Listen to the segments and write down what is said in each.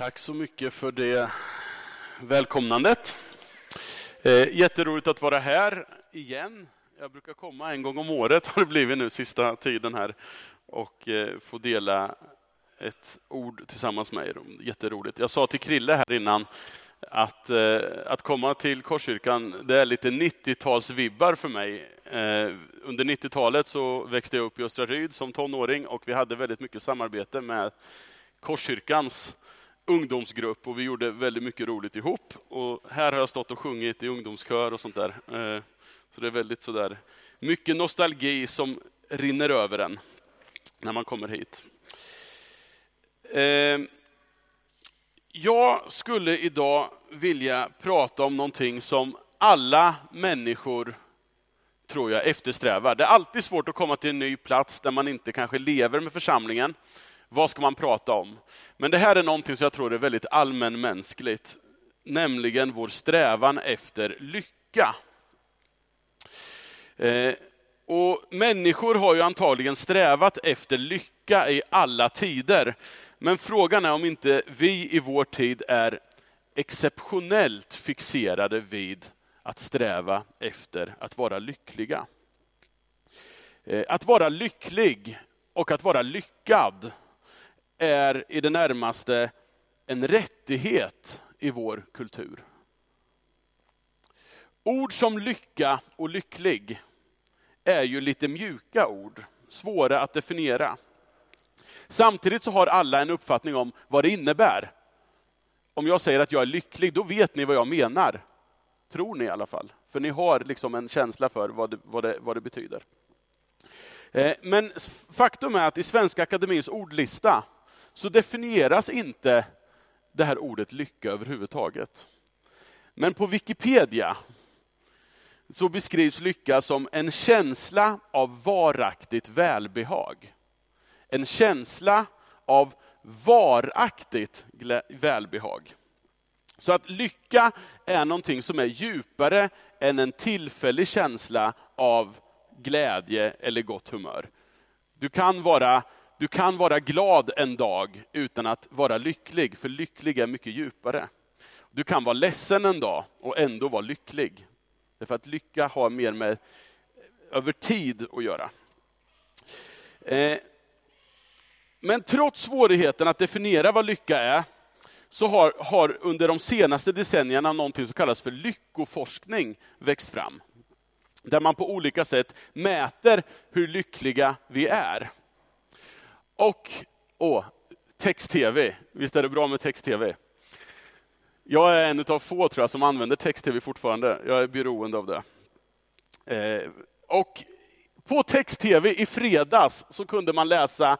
Tack så mycket för det välkomnandet. Eh, jätteroligt att vara här igen. Jag brukar komma en gång om året, har det blivit nu sista tiden här, och eh, få dela ett ord tillsammans med er. Jätteroligt. Jag sa till Krille här innan att, eh, att komma till Korskyrkan, det är lite 90-talsvibbar för mig. Eh, under 90-talet så växte jag upp i Östra Ryd som tonåring och vi hade väldigt mycket samarbete med Korskyrkans ungdomsgrupp och vi gjorde väldigt mycket roligt ihop. Och här har jag stått och sjungit i ungdomskör och sånt där. Eh, så det är väldigt sådär, mycket nostalgi som rinner över en när man kommer hit. Eh, jag skulle idag vilja prata om någonting som alla människor tror jag eftersträvar. Det är alltid svårt att komma till en ny plats där man inte kanske lever med församlingen. Vad ska man prata om? Men det här är någonting som jag tror är väldigt allmänmänskligt, nämligen vår strävan efter lycka. Eh, och Människor har ju antagligen strävat efter lycka i alla tider. Men frågan är om inte vi i vår tid är exceptionellt fixerade vid att sträva efter att vara lyckliga. Eh, att vara lycklig och att vara lyckad är i det närmaste en rättighet i vår kultur. Ord som lycka och lycklig är ju lite mjuka ord, svåra att definiera. Samtidigt så har alla en uppfattning om vad det innebär. Om jag säger att jag är lycklig, då vet ni vad jag menar. Tror ni i alla fall. För ni har liksom en känsla för vad det, vad det, vad det betyder. Eh, men faktum är att i Svenska Akademins ordlista så definieras inte det här ordet lycka överhuvudtaget. Men på Wikipedia så beskrivs lycka som en känsla av varaktigt välbehag. En känsla av varaktigt välbehag. Så att lycka är någonting som är djupare än en tillfällig känsla av glädje eller gott humör. Du kan vara, du kan vara glad en dag utan att vara lycklig, för lycklig är mycket djupare. Du kan vara ledsen en dag och ändå vara lycklig. Därför att lycka har mer med eh, över tid att göra. Eh, men trots svårigheten att definiera vad lycka är, så har, har under de senaste decennierna någonting som kallas för lyckoforskning växt fram. Där man på olika sätt mäter hur lyckliga vi är. Och, åh, text-tv, visst är det bra med text-tv? Jag är en av få tror jag, som använder text-tv fortfarande. Jag är beroende av det. Eh, och på text-tv i fredags så kunde man läsa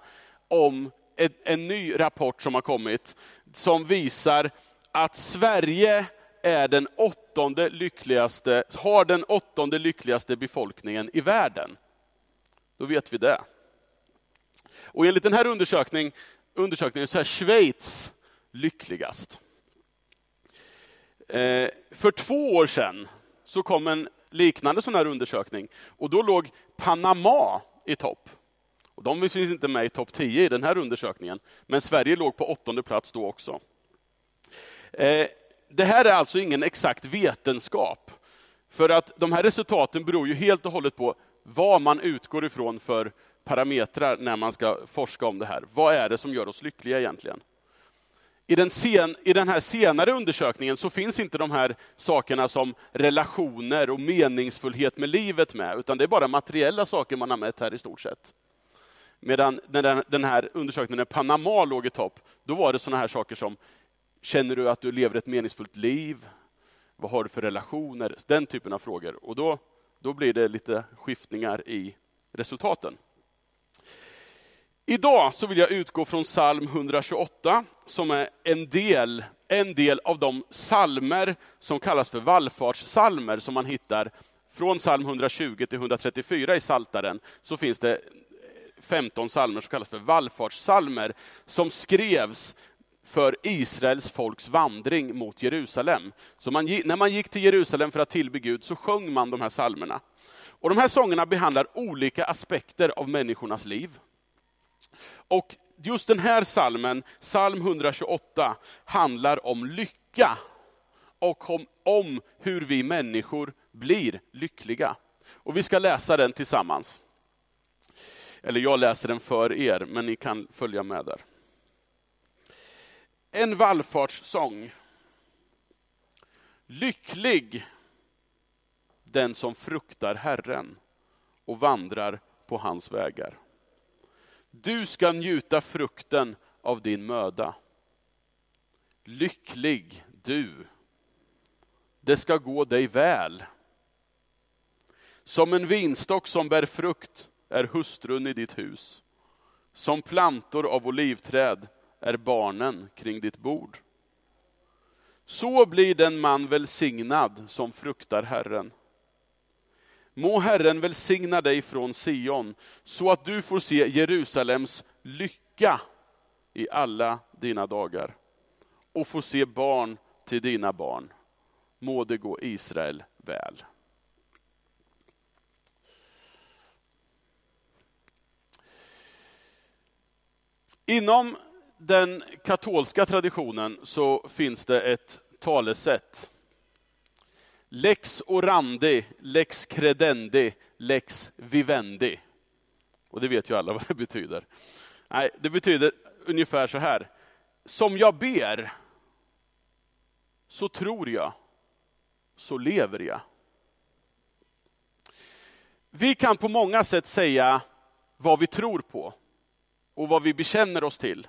om en, en ny rapport som har kommit, som visar att Sverige är den åttonde lyckligaste, har den åttonde lyckligaste befolkningen i världen. Då vet vi det. Och enligt den här undersökning, undersökningen så är Schweiz lyckligast. Eh, för två år sedan så kom en liknande sån här undersökning och då låg Panama i topp. Och de finns inte med i topp 10 i den här undersökningen, men Sverige låg på åttonde plats då också. Eh, det här är alltså ingen exakt vetenskap, för att de här resultaten beror ju helt och hållet på vad man utgår ifrån för parametrar när man ska forska om det här. Vad är det som gör oss lyckliga egentligen? I den, sen, I den här senare undersökningen så finns inte de här sakerna som relationer och meningsfullhet med livet med, utan det är bara materiella saker man har mätt här i stort sett. Medan när den här undersökningen i Panama låg i topp, då var det sådana här saker som, känner du att du lever ett meningsfullt liv? Vad har du för relationer? Den typen av frågor. Och då, då blir det lite skiftningar i resultaten. Idag så vill jag utgå från psalm 128 som är en del, en del av de salmer som kallas för vallfartssalmer som man hittar från psalm 120 till 134 i Saltaren så finns det 15 salmer som kallas för vallfartssalmer som skrevs för Israels folks vandring mot Jerusalem. Så man, när man gick till Jerusalem för att tillbe Gud så sjöng man de här salmerna. Och de här sångerna behandlar olika aspekter av människornas liv. Och just den här salmen, psalm 128, handlar om lycka och om, om hur vi människor blir lyckliga. Och vi ska läsa den tillsammans. Eller jag läser den för er, men ni kan följa med där. En vallfartssång. Lycklig den som fruktar Herren och vandrar på hans vägar. Du ska njuta frukten av din möda. Lycklig du. Det ska gå dig väl. Som en vinstock som bär frukt är hustrun i ditt hus. Som plantor av olivträd är barnen kring ditt bord. Så blir den man välsignad som fruktar Herren. Må Herren välsigna dig från Sion, så att du får se Jerusalems lycka i alla dina dagar och få se barn till dina barn. Må det gå Israel väl. Inom den katolska traditionen så finns det ett talesätt. Lex orandi, lex credendi, lex vivendi. Och det vet ju alla vad det betyder. Nej, det betyder ungefär så här. Som jag ber, så tror jag, så lever jag. Vi kan på många sätt säga vad vi tror på och vad vi bekänner oss till.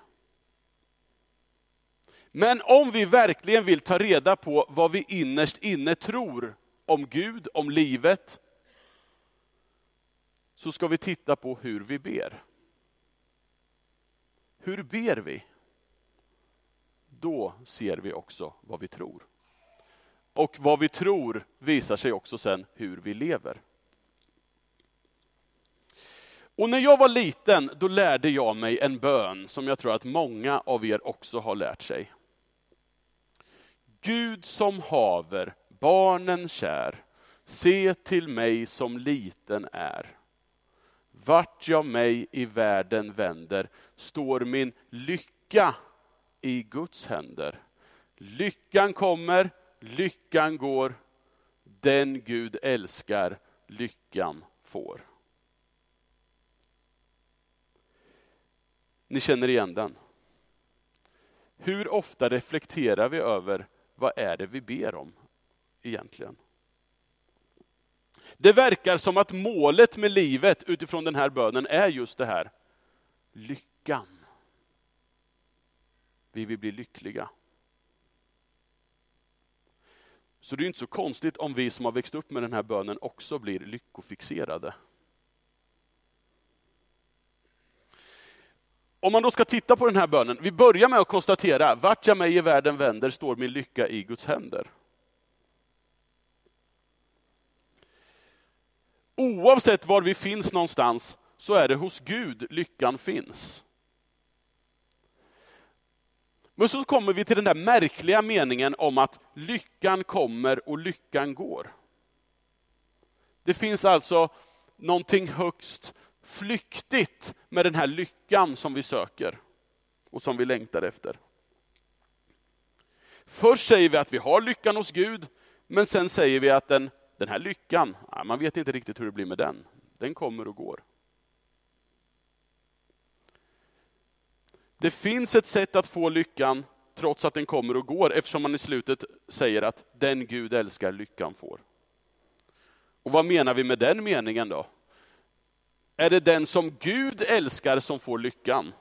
Men om vi verkligen vill ta reda på vad vi innerst inne tror om Gud, om livet, så ska vi titta på hur vi ber. Hur ber vi? Då ser vi också vad vi tror. Och vad vi tror visar sig också sen hur vi lever. Och när jag var liten, då lärde jag mig en bön som jag tror att många av er också har lärt sig. Gud som haver barnen kär, se till mig som liten är. Vart jag mig i världen vänder står min lycka i Guds händer. Lyckan kommer, lyckan går, den Gud älskar, lyckan får. Ni känner igen den. Hur ofta reflekterar vi över vad är det vi ber om egentligen? Det verkar som att målet med livet utifrån den här bönen är just det här. Lyckan. Vi vill bli lyckliga. Så det är inte så konstigt om vi som har växt upp med den här bönen också blir lyckofixerade. Om man då ska titta på den här bönen, vi börjar med att konstatera, vart jag mig i världen vänder står min lycka i Guds händer. Oavsett var vi finns någonstans så är det hos Gud lyckan finns. Men så kommer vi till den där märkliga meningen om att lyckan kommer och lyckan går. Det finns alltså någonting högst flyktigt med den här lyckan som vi söker och som vi längtar efter. Först säger vi att vi har lyckan hos Gud, men sen säger vi att den, den här lyckan, man vet inte riktigt hur det blir med den. Den kommer och går. Det finns ett sätt att få lyckan trots att den kommer och går, eftersom man i slutet säger att den Gud älskar, lyckan får. Och vad menar vi med den meningen då? Är det den som Gud älskar som får lyckan?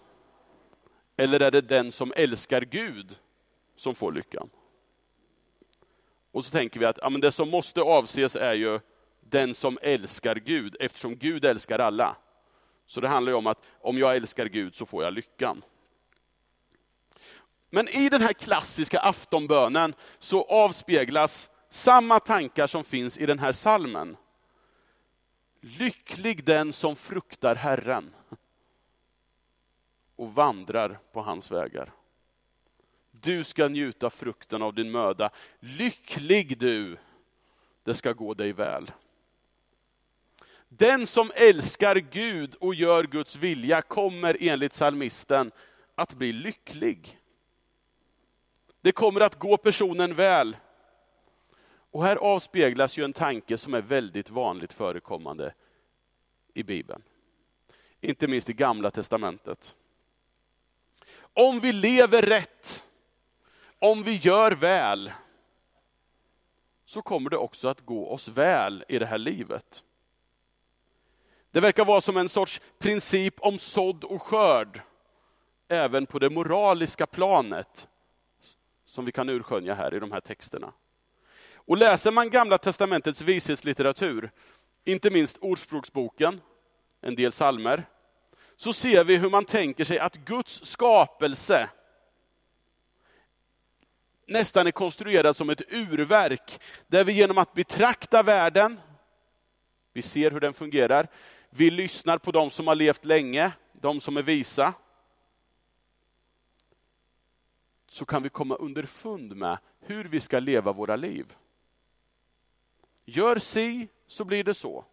Eller är det den som älskar Gud som får lyckan? Och så tänker vi att ja, men det som måste avses är ju den som älskar Gud, eftersom Gud älskar alla. Så det handlar ju om att om jag älskar Gud så får jag lyckan. Men i den här klassiska aftonbönen så avspeglas samma tankar som finns i den här salmen. Lycklig den som fruktar Herren och vandrar på hans vägar. Du ska njuta frukten av din möda. Lycklig du, det ska gå dig väl. Den som älskar Gud och gör Guds vilja kommer enligt salmisten att bli lycklig. Det kommer att gå personen väl. Och här avspeglas ju en tanke som är väldigt vanligt förekommande i Bibeln. Inte minst i Gamla Testamentet. Om vi lever rätt, om vi gör väl, så kommer det också att gå oss väl i det här livet. Det verkar vara som en sorts princip om sådd och skörd, även på det moraliska planet, som vi kan urskönja här i de här texterna. Och läser man Gamla Testamentets vishetslitteratur, inte minst Ordspråksboken, en del salmer, så ser vi hur man tänker sig att Guds skapelse nästan är konstruerad som ett urverk, där vi genom att betrakta världen, vi ser hur den fungerar, vi lyssnar på de som har levt länge, de som är visa, så kan vi komma underfund med hur vi ska leva våra liv. Gör si, så blir det så.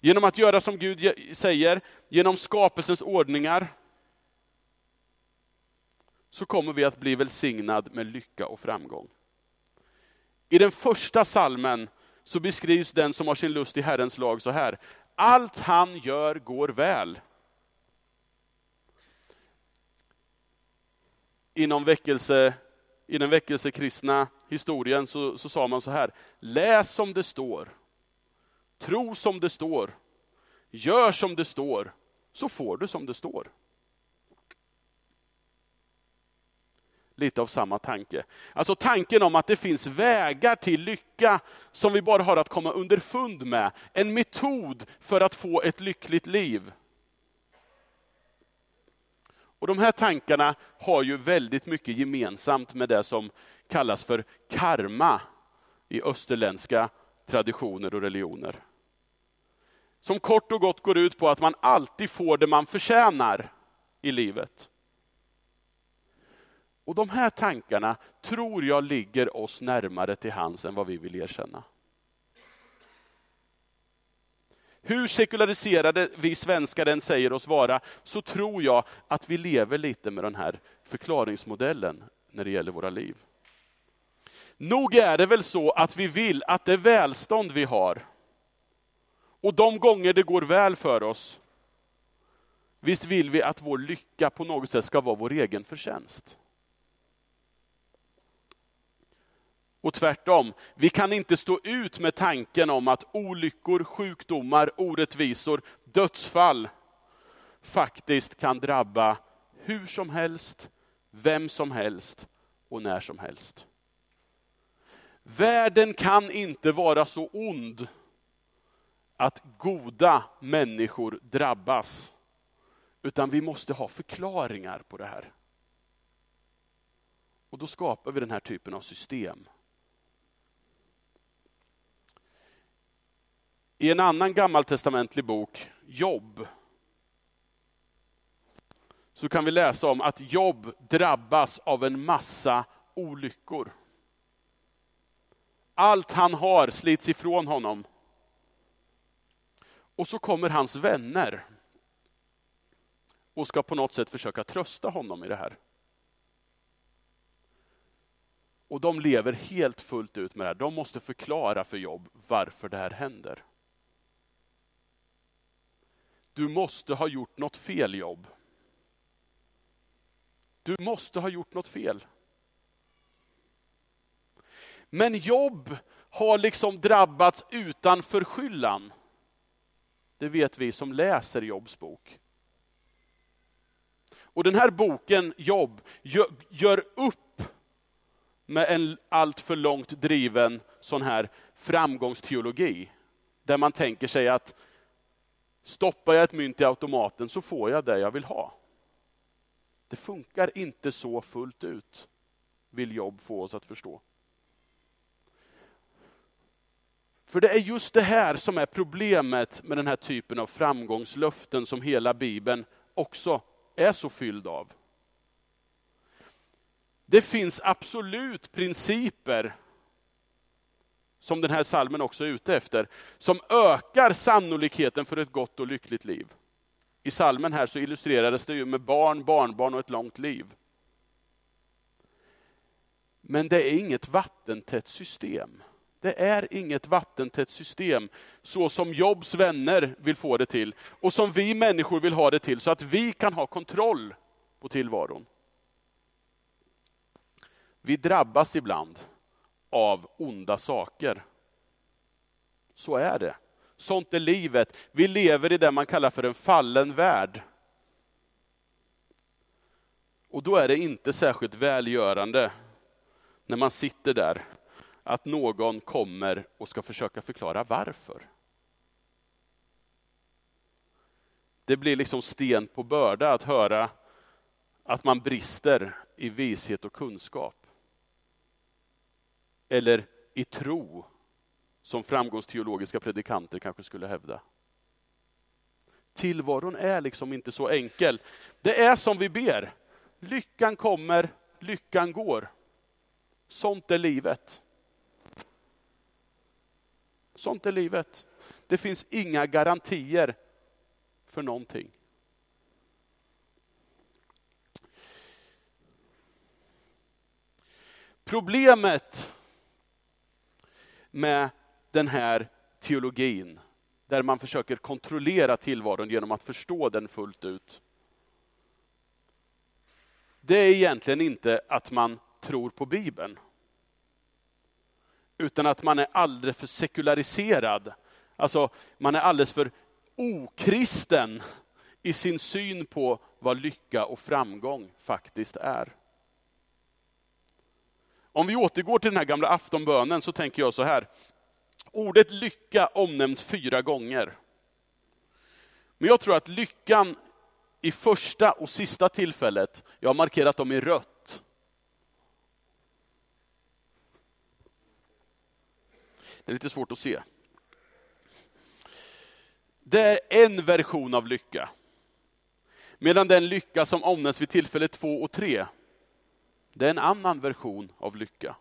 Genom att göra som Gud säger, genom skapelsens ordningar, så kommer vi att bli välsignad med lycka och framgång. I den första salmen så beskrivs den som har sin lust i Herrens lag så här. Allt han gör går väl. Inom väckelse, i den väckelsekristna historien så, så sa man så här, läs som det står, tro som det står, gör som det står, så får du som det står. Lite av samma tanke. Alltså tanken om att det finns vägar till lycka som vi bara har att komma underfund med. En metod för att få ett lyckligt liv. Och De här tankarna har ju väldigt mycket gemensamt med det som kallas för karma i österländska traditioner och religioner. Som kort och gott går ut på att man alltid får det man förtjänar i livet. Och de här tankarna tror jag ligger oss närmare till hands än vad vi vill erkänna. Hur sekulariserade vi svenskar än säger oss vara, så tror jag att vi lever lite med den här förklaringsmodellen när det gäller våra liv. Nog är det väl så att vi vill att det välstånd vi har, och de gånger det går väl för oss, visst vill vi att vår lycka på något sätt ska vara vår egen förtjänst. Och tvärtom, vi kan inte stå ut med tanken om att olyckor, sjukdomar, orättvisor, dödsfall faktiskt kan drabba hur som helst, vem som helst och när som helst. Världen kan inte vara så ond att goda människor drabbas. Utan vi måste ha förklaringar på det här. Och då skapar vi den här typen av system. I en annan gammaltestamentlig bok, Jobb, så kan vi läsa om att Jobb drabbas av en massa olyckor. Allt han har slits ifrån honom. Och så kommer hans vänner och ska på något sätt försöka trösta honom i det här. Och de lever helt fullt ut med det här. De måste förklara för Jobb varför det här händer. Du måste ha gjort något fel Jobb. Du måste ha gjort något fel. Men Jobb har liksom drabbats utan förskyllan. Det vet vi som läser Jobs bok. Och den här boken, Jobb, gör upp med en alltför långt driven sån här framgångsteologi. Där man tänker sig att stoppar jag ett mynt i automaten så får jag det jag vill ha. Det funkar inte så fullt ut, vill Jobb få oss att förstå. För det är just det här som är problemet med den här typen av framgångslöften som hela Bibeln också är så fylld av. Det finns absolut principer som den här salmen också är ute efter, som ökar sannolikheten för ett gott och lyckligt liv. I salmen här så illustrerades det ju med barn, barnbarn och ett långt liv. Men det är inget vattentätt system. Det är inget vattentätt system så som Jobs vänner vill få det till och som vi människor vill ha det till så att vi kan ha kontroll på tillvaron. Vi drabbas ibland av onda saker. Så är det. Sånt är livet. Vi lever i det man kallar för en fallen värld. Och då är det inte särskilt välgörande när man sitter där, att någon kommer och ska försöka förklara varför. Det blir liksom sten på börda att höra att man brister i vishet och kunskap. Eller i tro, som framgångsteologiska predikanter kanske skulle hävda. Tillvaron är liksom inte så enkel. Det är som vi ber. Lyckan kommer, lyckan går. Sånt är livet. Sånt är livet. Det finns inga garantier för någonting. Problemet med den här teologin, där man försöker kontrollera tillvaron genom att förstå den fullt ut. Det är egentligen inte att man tror på Bibeln. Utan att man är alldeles för sekulariserad. Alltså, man är alldeles för okristen i sin syn på vad lycka och framgång faktiskt är. Om vi återgår till den här gamla aftonbönen så tänker jag så här. Ordet lycka omnämns fyra gånger. Men jag tror att lyckan i första och sista tillfället, jag har markerat dem i rött. Det är lite svårt att se. Det är en version av lycka. Medan den lycka som omnämns vid tillfälle två och tre, det är en annan version av lycka.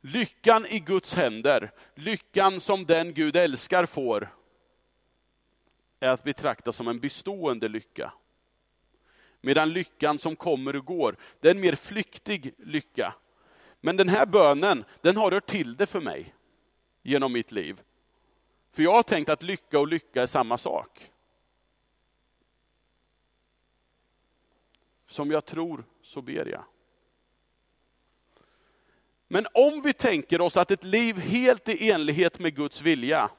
Lyckan i Guds händer, lyckan som den Gud älskar får, är att betrakta som en bestående lycka. Medan lyckan som kommer och går, det är en mer flyktig lycka. Men den här bönen, den har rört till det för mig genom mitt liv. För jag har tänkt att lycka och lycka är samma sak. Som jag tror, så ber jag. Men om vi tänker oss att ett liv helt i enlighet med Guds vilja,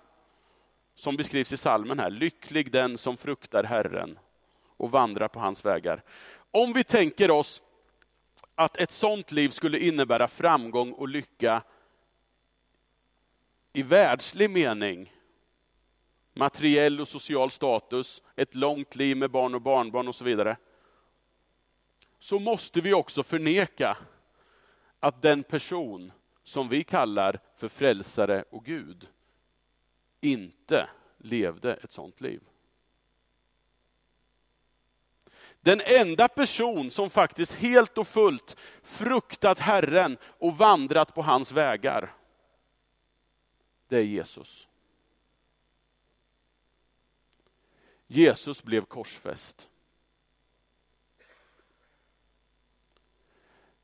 som beskrivs i salmen här, lycklig den som fruktar Herren och vandrar på hans vägar. Om vi tänker oss att ett sånt liv skulle innebära framgång och lycka i världslig mening, materiell och social status, ett långt liv med barn och barnbarn och så vidare, så måste vi också förneka att den person som vi kallar för frälsare och Gud inte levde ett sådant liv. Den enda person som faktiskt helt och fullt fruktat Herren och vandrat på hans vägar, det är Jesus. Jesus blev korsfäst.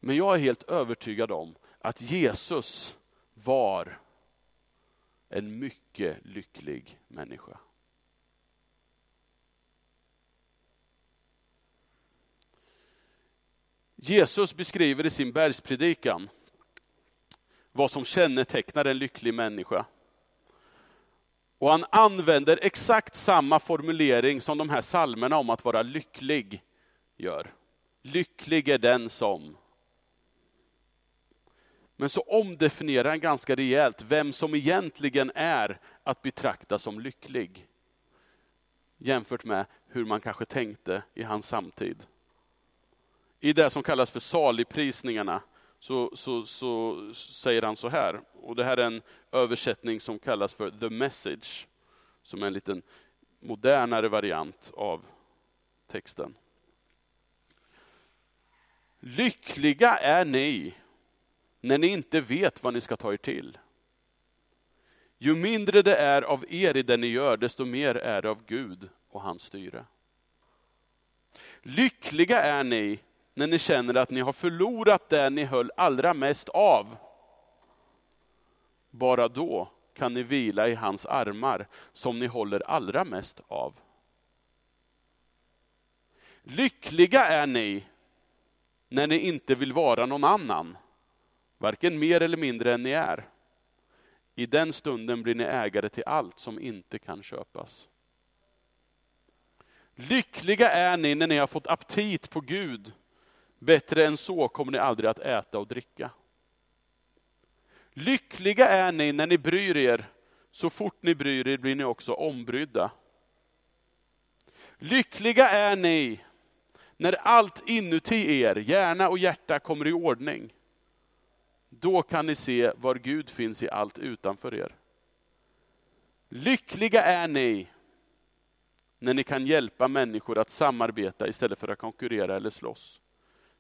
Men jag är helt övertygad om att Jesus var en mycket lycklig människa. Jesus beskriver i sin bergspredikan vad som kännetecknar en lycklig människa. Och han använder exakt samma formulering som de här salmerna om att vara lycklig gör. Lycklig är den som. Men så omdefinierar han ganska rejält vem som egentligen är att betrakta som lycklig. Jämfört med hur man kanske tänkte i hans samtid. I det som kallas för saligprisningarna så, så, så säger han så här, och det här är en översättning som kallas för the message, som är en liten modernare variant av texten. Lyckliga är ni när ni inte vet vad ni ska ta er till. Ju mindre det är av er i det ni gör, desto mer är det av Gud och hans styre. Lyckliga är ni när ni känner att ni har förlorat det ni höll allra mest av. Bara då kan ni vila i hans armar som ni håller allra mest av. Lyckliga är ni när ni inte vill vara någon annan, varken mer eller mindre än ni är. I den stunden blir ni ägare till allt som inte kan köpas. Lyckliga är ni när ni har fått aptit på Gud. Bättre än så kommer ni aldrig att äta och dricka. Lyckliga är ni när ni bryr er. Så fort ni bryr er blir ni också ombrydda. Lyckliga är ni när allt inuti er, hjärna och hjärta, kommer i ordning. Då kan ni se var Gud finns i allt utanför er. Lyckliga är ni när ni kan hjälpa människor att samarbeta istället för att konkurrera eller slåss.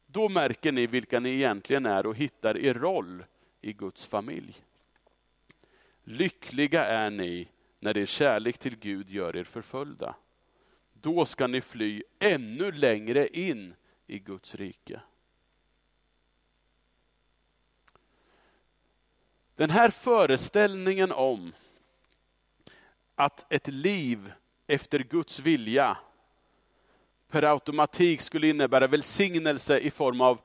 Då märker ni vilka ni egentligen är och hittar er roll i Guds familj. Lyckliga är ni när er kärlek till Gud gör er förföljda. Då ska ni fly ännu längre in i Guds rike. Den här föreställningen om att ett liv efter Guds vilja per automatik skulle innebära välsignelse i form av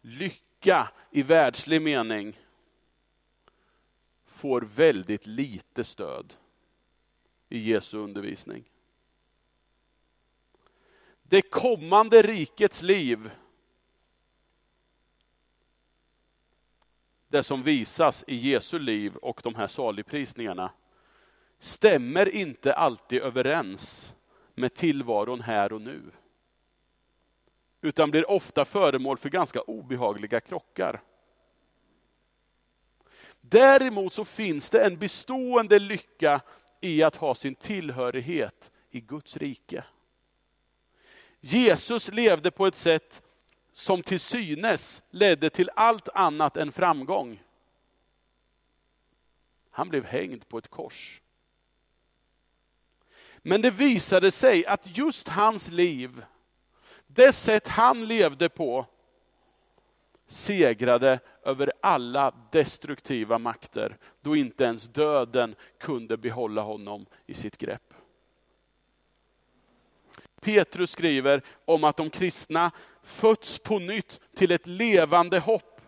lycka i världslig mening, får väldigt lite stöd i Jesu undervisning. Det kommande rikets liv, det som visas i Jesu liv och de här saligprisningarna, stämmer inte alltid överens med tillvaron här och nu. Utan blir ofta föremål för ganska obehagliga krockar. Däremot så finns det en bestående lycka i att ha sin tillhörighet i Guds rike. Jesus levde på ett sätt som till synes ledde till allt annat än framgång. Han blev hängd på ett kors. Men det visade sig att just hans liv, det sätt han levde på, segrade över alla destruktiva makter, då inte ens döden kunde behålla honom i sitt grepp. Petrus skriver om att de kristna fötts på nytt till ett levande hopp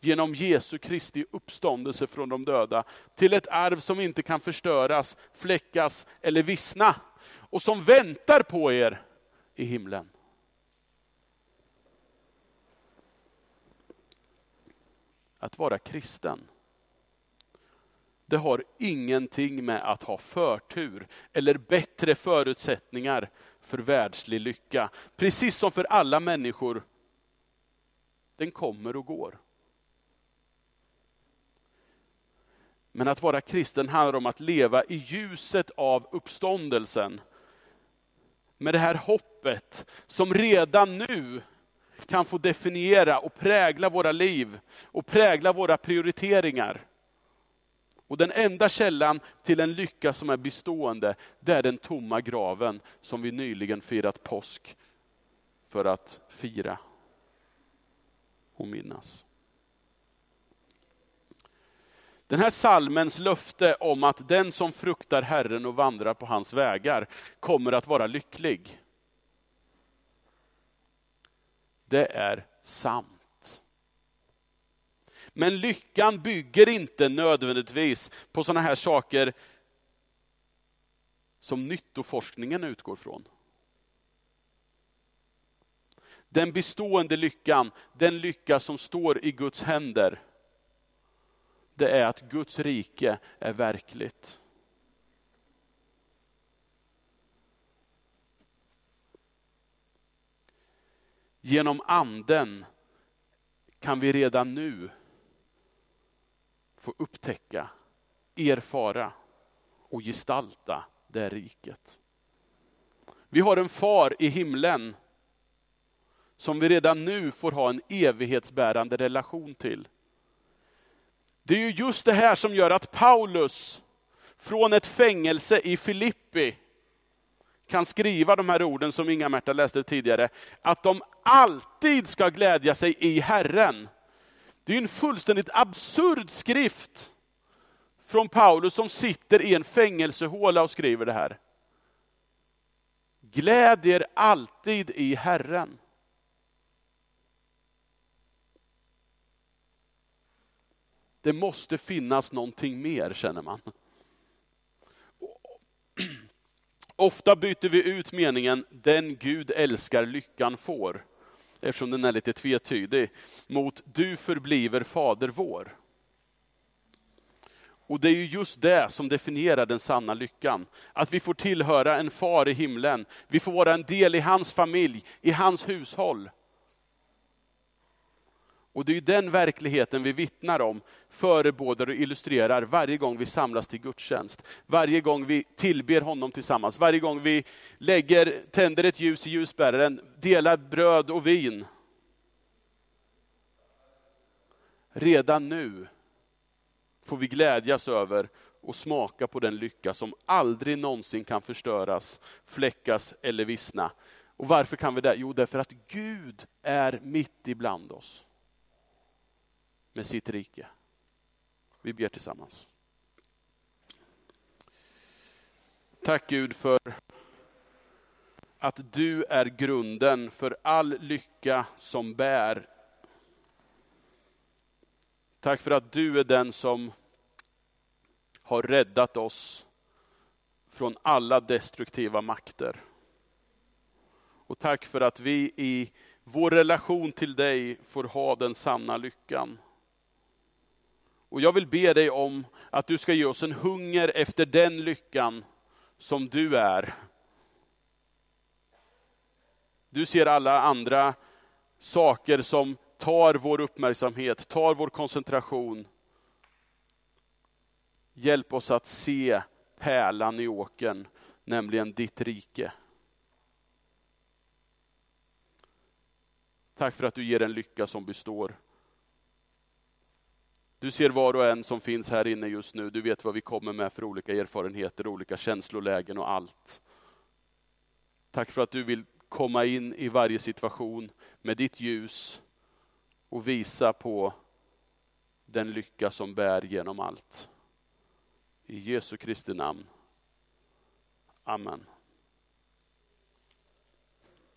genom Jesu Kristi uppståndelse från de döda, till ett arv som inte kan förstöras, fläckas eller vissna, och som väntar på er i himlen. Att vara kristen, det har ingenting med att ha förtur eller bättre förutsättningar för världslig lycka. Precis som för alla människor, den kommer och går. Men att vara kristen handlar om att leva i ljuset av uppståndelsen. Med det här hoppet som redan nu kan få definiera och prägla våra liv och prägla våra prioriteringar. Och den enda källan till en lycka som är bestående, det är den tomma graven som vi nyligen firat påsk för att fira och minnas. Den här salmens löfte om att den som fruktar Herren och vandrar på hans vägar kommer att vara lycklig. Det är sant. Men lyckan bygger inte nödvändigtvis på sådana här saker som nyttoforskningen utgår från. Den bestående lyckan, den lycka som står i Guds händer, det är att Guds rike är verkligt. Genom anden kan vi redan nu få upptäcka, erfara och gestalta det riket. Vi har en far i himlen som vi redan nu får ha en evighetsbärande relation till. Det är ju just det här som gör att Paulus från ett fängelse i Filippi kan skriva de här orden som Inga-Märta läste tidigare, att de alltid ska glädja sig i Herren. Det är en fullständigt absurd skrift från Paulus som sitter i en fängelsehåla och skriver det här. Gläd er alltid i Herren. Det måste finnas någonting mer känner man. Ofta byter vi ut meningen den Gud älskar lyckan får, eftersom den är lite tvetydig, mot du förbliver fader vår. Och det är ju just det som definierar den sanna lyckan. Att vi får tillhöra en far i himlen, vi får vara en del i hans familj, i hans hushåll. Och det är den verkligheten vi vittnar om, förebådar och illustrerar varje gång vi samlas till gudstjänst. Varje gång vi tillber honom tillsammans, varje gång vi lägger, tänder ett ljus i ljusbäraren, delar bröd och vin. Redan nu får vi glädjas över och smaka på den lycka som aldrig någonsin kan förstöras, fläckas eller vissna. Och varför kan vi det? Jo, därför att Gud är mitt ibland oss med sitt rike. Vi ber tillsammans. Tack Gud för att du är grunden för all lycka som bär. Tack för att du är den som har räddat oss från alla destruktiva makter. Och tack för att vi i vår relation till dig får ha den sanna lyckan. Och jag vill be dig om att du ska ge oss en hunger efter den lyckan som du är. Du ser alla andra saker som tar vår uppmärksamhet, tar vår koncentration. Hjälp oss att se pärlan i åkern, nämligen ditt rike. Tack för att du ger en lycka som består. Du ser var och en som finns här inne just nu. Du vet vad vi kommer med för olika erfarenheter, olika känslolägen och allt. Tack för att du vill komma in i varje situation med ditt ljus och visa på den lycka som bär genom allt. I Jesu Kristi namn. Amen.